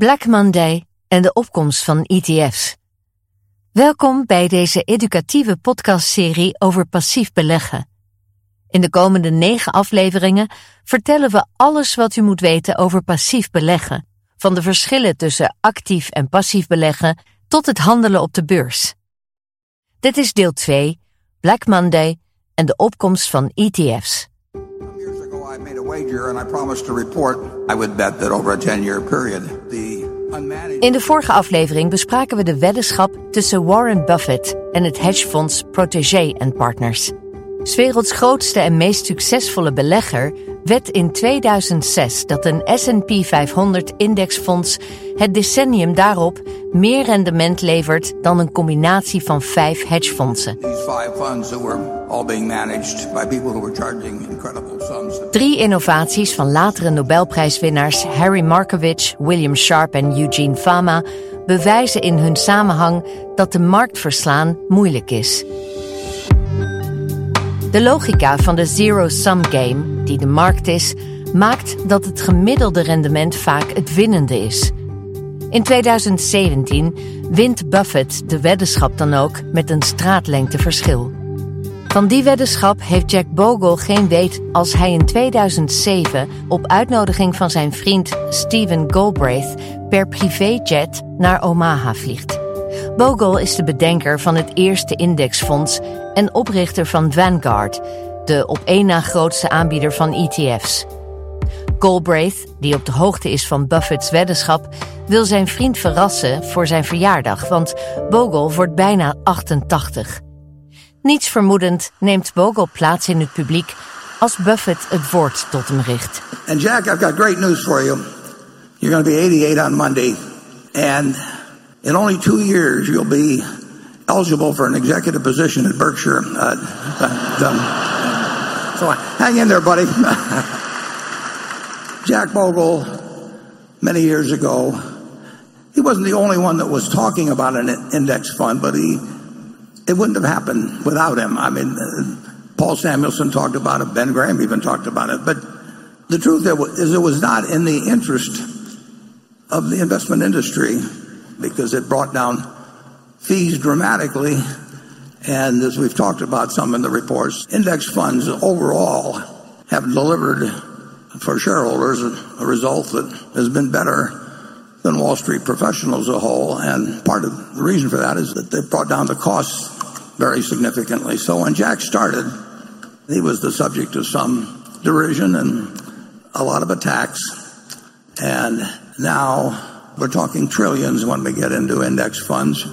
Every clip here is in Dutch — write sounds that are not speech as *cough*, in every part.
Black Monday en de opkomst van ETF's. Welkom bij deze educatieve podcastserie over passief beleggen. In de komende negen afleveringen vertellen we alles wat u moet weten over passief beleggen, van de verschillen tussen actief en passief beleggen tot het handelen op de beurs. Dit is deel 2, Black Monday en de opkomst van ETF's. I wager would bet that over a 10 year period, the unmanaged. In de vorige aflevering bespraken we de weddenschap tussen Warren Buffett en het hedgefonds Protégé Partners. 's werelds grootste en meest succesvolle belegger wet in 2006 dat een S&P 500 indexfonds het decennium daarop meer rendement levert dan een combinatie van vijf hedgefondsen. Drie innovaties van latere Nobelprijswinnaars Harry Markowitz, William Sharp en Eugene Fama bewijzen in hun samenhang dat de markt verslaan moeilijk is. De logica van de zero-sum game, die de markt is, maakt dat het gemiddelde rendement vaak het winnende is. In 2017 wint Buffett de weddenschap dan ook met een straatlengteverschil. Van die weddenschap heeft Jack Bogle geen weet als hij in 2007 op uitnodiging van zijn vriend Stephen Galbraith per privéjet naar Omaha vliegt. Bogle is de bedenker van het eerste indexfonds en oprichter van Vanguard, de op één na grootste aanbieder van ETF's. Galbraith, die op de hoogte is van Buffett's weddenschap, wil zijn vriend verrassen voor zijn verjaardag, want Bogle wordt bijna 88. Niets vermoedend neemt Bogle plaats in het publiek als Buffett het woord tot hem richt. And Jack, I've got great news for you. You're going to be 88 on Monday. And in only two years, you'll be eligible for an executive position at Berkshire. Uh, um, so hang in there, buddy. *laughs* Jack Bogle, many years ago, he wasn't the only one that was talking about an index fund, but he it wouldn't have happened without him. I mean, uh, Paul Samuelson talked about it. Ben Graham even talked about it. But the truth is, it was not in the interest of the investment industry because it brought down fees dramatically. And as we've talked about some in the reports, index funds overall have delivered for shareholders a result that has been better than Wall Street professionals as a whole. And part of the reason for that is that they've brought down the costs very significantly. So when Jack started, he was the subject of some derision and a lot of attacks. And now we're talking trillions when we get into index funds.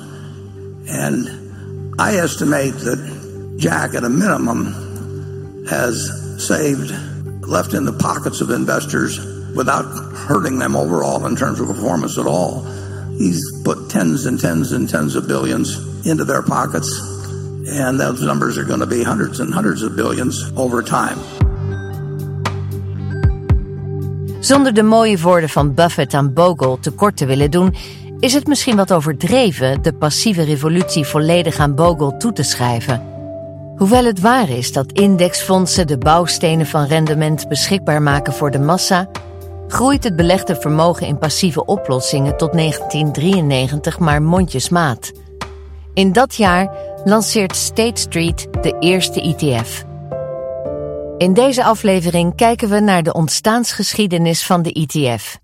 And I estimate that Jack, at a minimum, has saved, left in the pockets of investors without hurting them overall in terms of performance at all. He's put tens and tens and tens of billions into their pockets, and those numbers are going to be hundreds and hundreds of billions over time. Zonder de mooie woorden van Buffett aan Bogle tekort te willen doen, is het misschien wat overdreven de passieve revolutie volledig aan Bogle toe te schrijven. Hoewel het waar is dat indexfondsen de bouwstenen van rendement beschikbaar maken voor de massa, groeit het belegde vermogen in passieve oplossingen tot 1993 maar mondjesmaat. In dat jaar lanceert State Street de eerste ETF. In deze aflevering kijken we naar de ontstaansgeschiedenis van de ETF.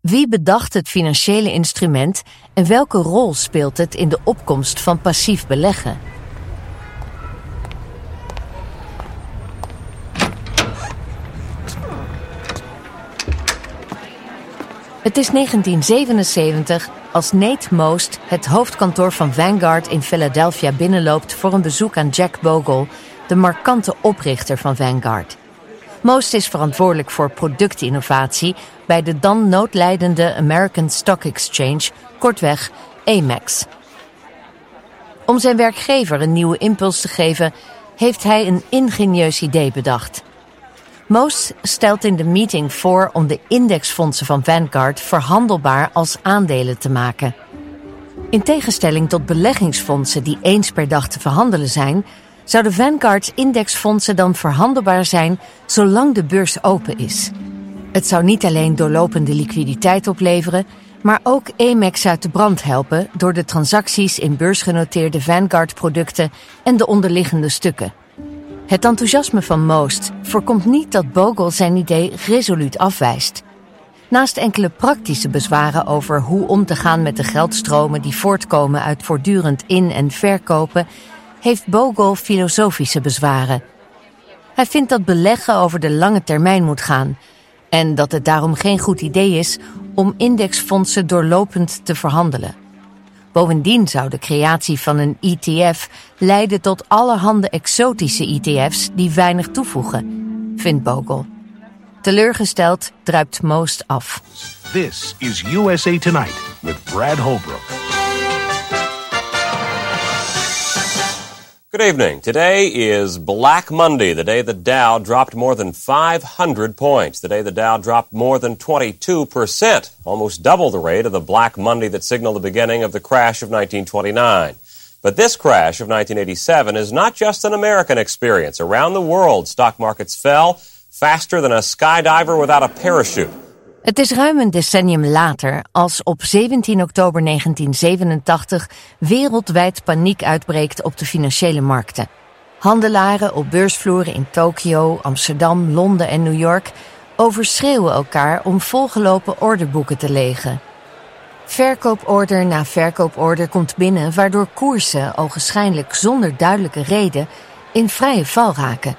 Wie bedacht het financiële instrument en welke rol speelt het in de opkomst van passief beleggen? Het is 1977 als Nate Most het hoofdkantoor van Vanguard in Philadelphia binnenloopt voor een bezoek aan Jack Bogle, de markante oprichter van Vanguard. Most is verantwoordelijk voor productinnovatie bij de dan noodlijdende American Stock Exchange, kortweg AMEX. Om zijn werkgever een nieuwe impuls te geven, heeft hij een ingenieus idee bedacht. Most stelt in de meeting voor om de indexfondsen van Vanguard verhandelbaar als aandelen te maken. In tegenstelling tot beleggingsfondsen die eens per dag te verhandelen zijn, zouden Vanguard's indexfondsen dan verhandelbaar zijn zolang de beurs open is. Het zou niet alleen doorlopende liquiditeit opleveren, maar ook Amex uit de brand helpen door de transacties in beursgenoteerde Vanguard-producten en de onderliggende stukken. Het enthousiasme van Most voorkomt niet dat Bogle zijn idee resoluut afwijst. Naast enkele praktische bezwaren over hoe om te gaan met de geldstromen die voortkomen uit voortdurend in- en verkopen, heeft Bogle filosofische bezwaren. Hij vindt dat beleggen over de lange termijn moet gaan en dat het daarom geen goed idee is om indexfondsen doorlopend te verhandelen. Bovendien zou de creatie van een ETF leiden tot allerhande exotische ETF's die weinig toevoegen, vindt Bogle. Teleurgesteld druipt Most af. This is USA Tonight with Brad Holbrook. Good evening. Today is Black Monday, the day the Dow dropped more than 500 points, the day the Dow dropped more than 22%, almost double the rate of the Black Monday that signaled the beginning of the crash of 1929. But this crash of 1987 is not just an American experience. Around the world, stock markets fell faster than a skydiver without a parachute. Het is ruim een decennium later als op 17 oktober 1987 wereldwijd paniek uitbreekt op de financiële markten. Handelaren op beursvloeren in Tokio, Amsterdam, Londen en New York overschreeuwen elkaar om volgelopen orderboeken te legen. Verkooporder na verkooporder komt binnen, waardoor koersen, ogenschijnlijk zonder duidelijke reden, in vrije val raken.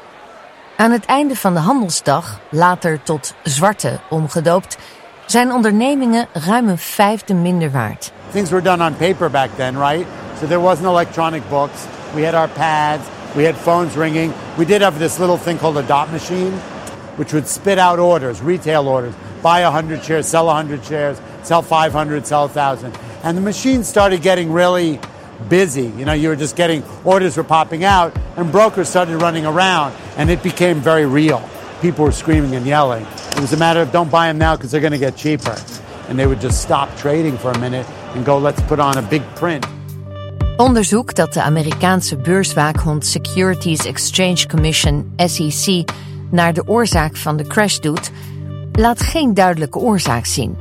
Aan het einde van de handelsdag, later tot zwarte omgedoopt, zijn ondernemingen ruim een vijfde minder waard. Things were done on paper back then, right? So there wasn't electronic books. We had our pads, we had phones ringing. We did have this little thing called a dot machine, which would spit out orders, retail orders. Buy 100 shares, sell 100 shares, sell 500, sell 1,000. And the machine started getting really busy. You know, you were just getting orders were popping out, and brokers started running around, and it became very real. People were screaming and yelling. It was a matter of don't buy them now because they're going to get cheaper. And they would just stop trading for a minute and go, let's put on a big print. Onderzoek dat de Amerikaanse beurswaakhond Securities Exchange Commission, SEC, naar de oorzaak van de crash doet, laat geen duidelijke oorzaak zien.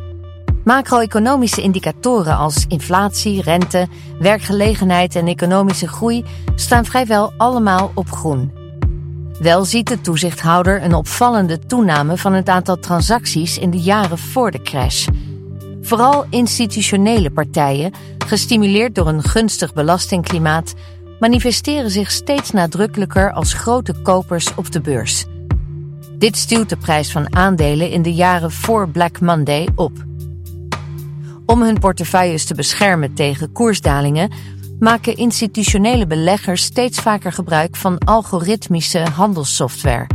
Macro-economische indicatoren als inflatie, rente, werkgelegenheid en economische groei staan vrijwel allemaal op groen. Wel ziet de toezichthouder een opvallende toename van het aantal transacties in de jaren voor de crash. Vooral institutionele partijen, gestimuleerd door een gunstig belastingklimaat, manifesteren zich steeds nadrukkelijker als grote kopers op de beurs. Dit stuwt de prijs van aandelen in de jaren voor Black Monday op. Om hun portefeuilles te beschermen tegen koersdalingen maken institutionele beleggers steeds vaker gebruik van algoritmische handelssoftware.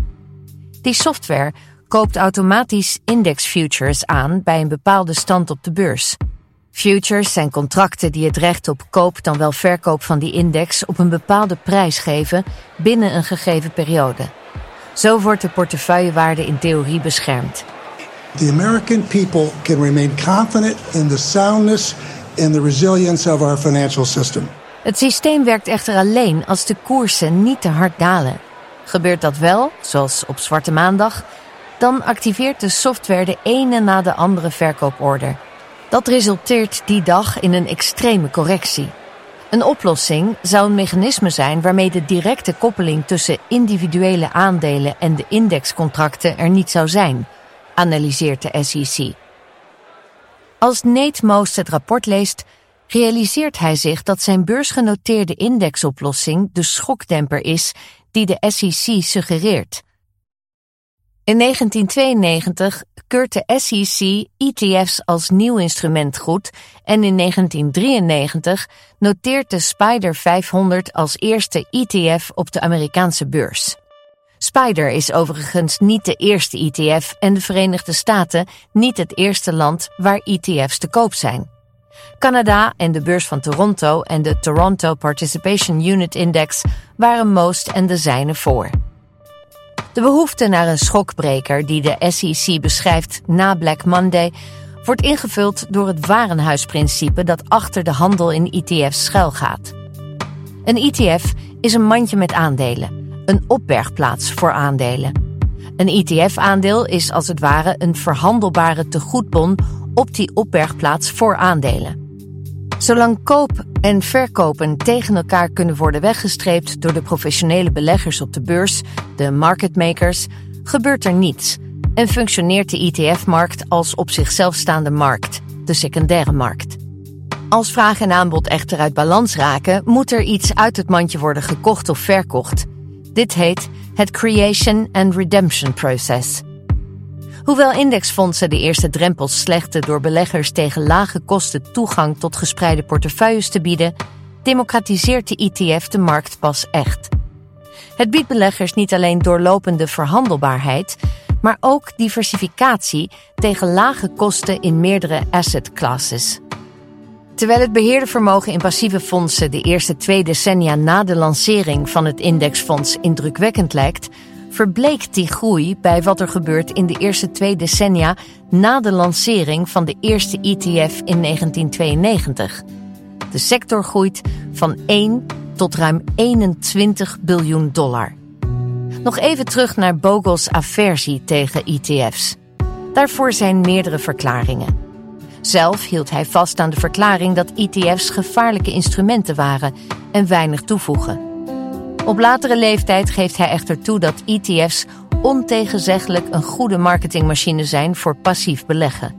Die software koopt automatisch index futures aan bij een bepaalde stand op de beurs. Futures zijn contracten die het recht op koop dan wel verkoop van die index op een bepaalde prijs geven binnen een gegeven periode. Zo wordt de portefeuillewaarde in theorie beschermd. The American people can remain confident in the soundness and the resilience of our financial system. Het systeem werkt echter alleen als de koersen niet te hard dalen. Gebeurt dat wel, zoals op Zwarte Maandag, dan activeert de software de ene na de andere verkooporder. Dat resulteert die dag in een extreme correctie. Een oplossing zou een mechanisme zijn waarmee de directe koppeling tussen individuele aandelen en de indexcontracten er niet zou zijn, analyseert de SEC. Als Nate Most het rapport leest, realiseert hij zich dat zijn beursgenoteerde indexoplossing de schokdemper is die de SEC suggereert. In 1992 keurt de SEC ETF's als nieuw instrument goed en in 1993 noteert de Spider 500 als eerste ETF op de Amerikaanse beurs. Spider is overigens niet de eerste ETF en de Verenigde Staten niet het eerste land waar ETF's te koop zijn. Canada en de beurs van Toronto en de Toronto Participation Unit Index waren Most en de zijne voor. De behoefte naar een schokbreker die de SEC beschrijft na Black Monday wordt ingevuld door het warenhuisprincipe dat achter de handel in ETF's schuilgaat. Een ETF is een mandje met aandelen, een opbergplaats voor aandelen. Een ETF-aandeel is als het ware een verhandelbare tegoedbon op die opbergplaats voor aandelen. Zolang koop en verkopen tegen elkaar kunnen worden weggestreept door de professionele beleggers op de beurs, de market makers, gebeurt er niets en functioneert de ETF-markt als op zichzelf staande markt, de secundaire markt. Als vraag en aanbod echter uit balans raken, moet er iets uit het mandje worden gekocht of verkocht. Dit heet het Creation and Redemption Process. Hoewel indexfondsen de eerste drempels slechten door beleggers tegen lage kosten toegang tot gespreide portefeuilles te bieden, democratiseert de ETF de markt pas echt. Het biedt beleggers niet alleen doorlopende verhandelbaarheid, maar ook diversificatie tegen lage kosten in meerdere asset classes. Terwijl het beheerde vermogen in passieve fondsen de eerste twee decennia na de lancering van het indexfonds indrukwekkend lijkt, verbleekt die groei bij wat er gebeurt in de eerste twee decennia na de lancering van de eerste ETF in 1992. De sector groeit van 1 tot ruim 21 biljoen dollar. Nog even terug naar Bogle's aversie tegen ETF's. Daarvoor zijn meerdere verklaringen. Zelf hield hij vast aan de verklaring dat ETF's gevaarlijke instrumenten waren en weinig toevoegen. Op latere leeftijd geeft hij echter toe dat ETF's ontegenzeggelijk een goede marketingmachine zijn voor passief beleggen.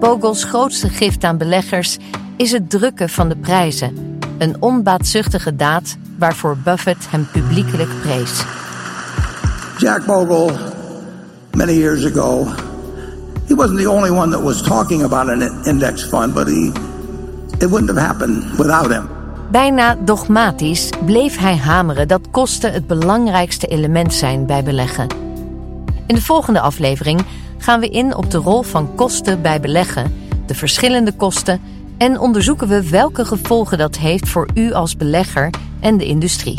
Bogle's grootste gift aan beleggers is het drukken van de prijzen, een onbaatzuchtige daad waarvoor Buffett hem publiekelijk prees. Jack Bogle, many years ago, he wasn't the only one that was talking about an index fund, but he, it wouldn't have happened without. Bijna dogmatisch bleef hij hameren dat kosten het belangrijkste element zijn bij beleggen. In de volgende aflevering gaan we in op de rol van kosten bij beleggen, de verschillende kosten en onderzoeken we welke gevolgen dat heeft voor u als belegger en de industrie.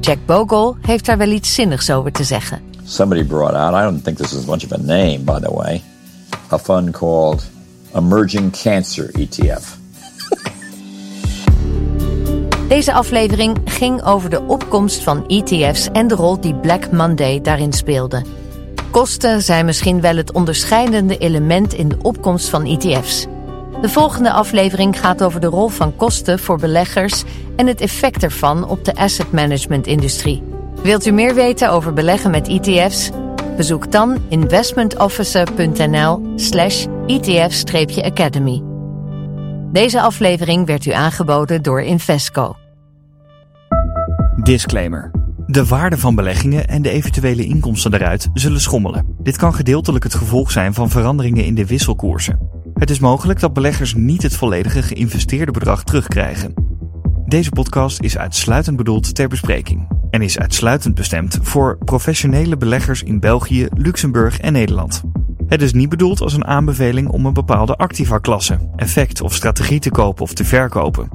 Jack Bogle heeft daar wel iets zinnigs over te zeggen. Somebody brought out, I don't think this is much of a name, by the way, a fund called Emerging Cancer ETF. Deze aflevering ging over de opkomst van ETF's en de rol die Black Monday daarin speelde. Kosten zijn misschien wel het onderscheidende element in de opkomst van ETF's. De volgende aflevering gaat over de rol van kosten voor beleggers en het effect ervan op de asset management industrie. Wilt u meer weten over beleggen met ETF's? Bezoek dan investmentofficer.nl/slash ETF-academy. Deze aflevering werd u aangeboden door Invesco. Disclaimer. De waarde van beleggingen en de eventuele inkomsten daaruit zullen schommelen. Dit kan gedeeltelijk het gevolg zijn van veranderingen in de wisselkoersen. Het is mogelijk dat beleggers niet het volledige geïnvesteerde bedrag terugkrijgen. Deze podcast is uitsluitend bedoeld ter bespreking en is uitsluitend bestemd voor professionele beleggers in België, Luxemburg en Nederland. Het is niet bedoeld als een aanbeveling om een bepaalde activa-klasse, effect of strategie te kopen of te verkopen.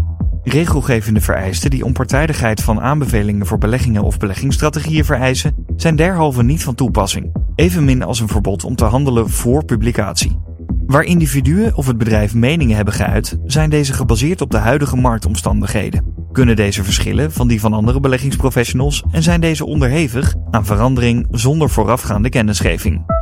Regelgevende vereisten die onpartijdigheid van aanbevelingen voor beleggingen of beleggingsstrategieën vereisen, zijn derhalve niet van toepassing, evenmin als een verbod om te handelen voor publicatie. Waar individuen of het bedrijf meningen hebben geuit, zijn deze gebaseerd op de huidige marktomstandigheden. Kunnen deze verschillen van die van andere beleggingsprofessionals en zijn deze onderhevig aan verandering zonder voorafgaande kennisgeving.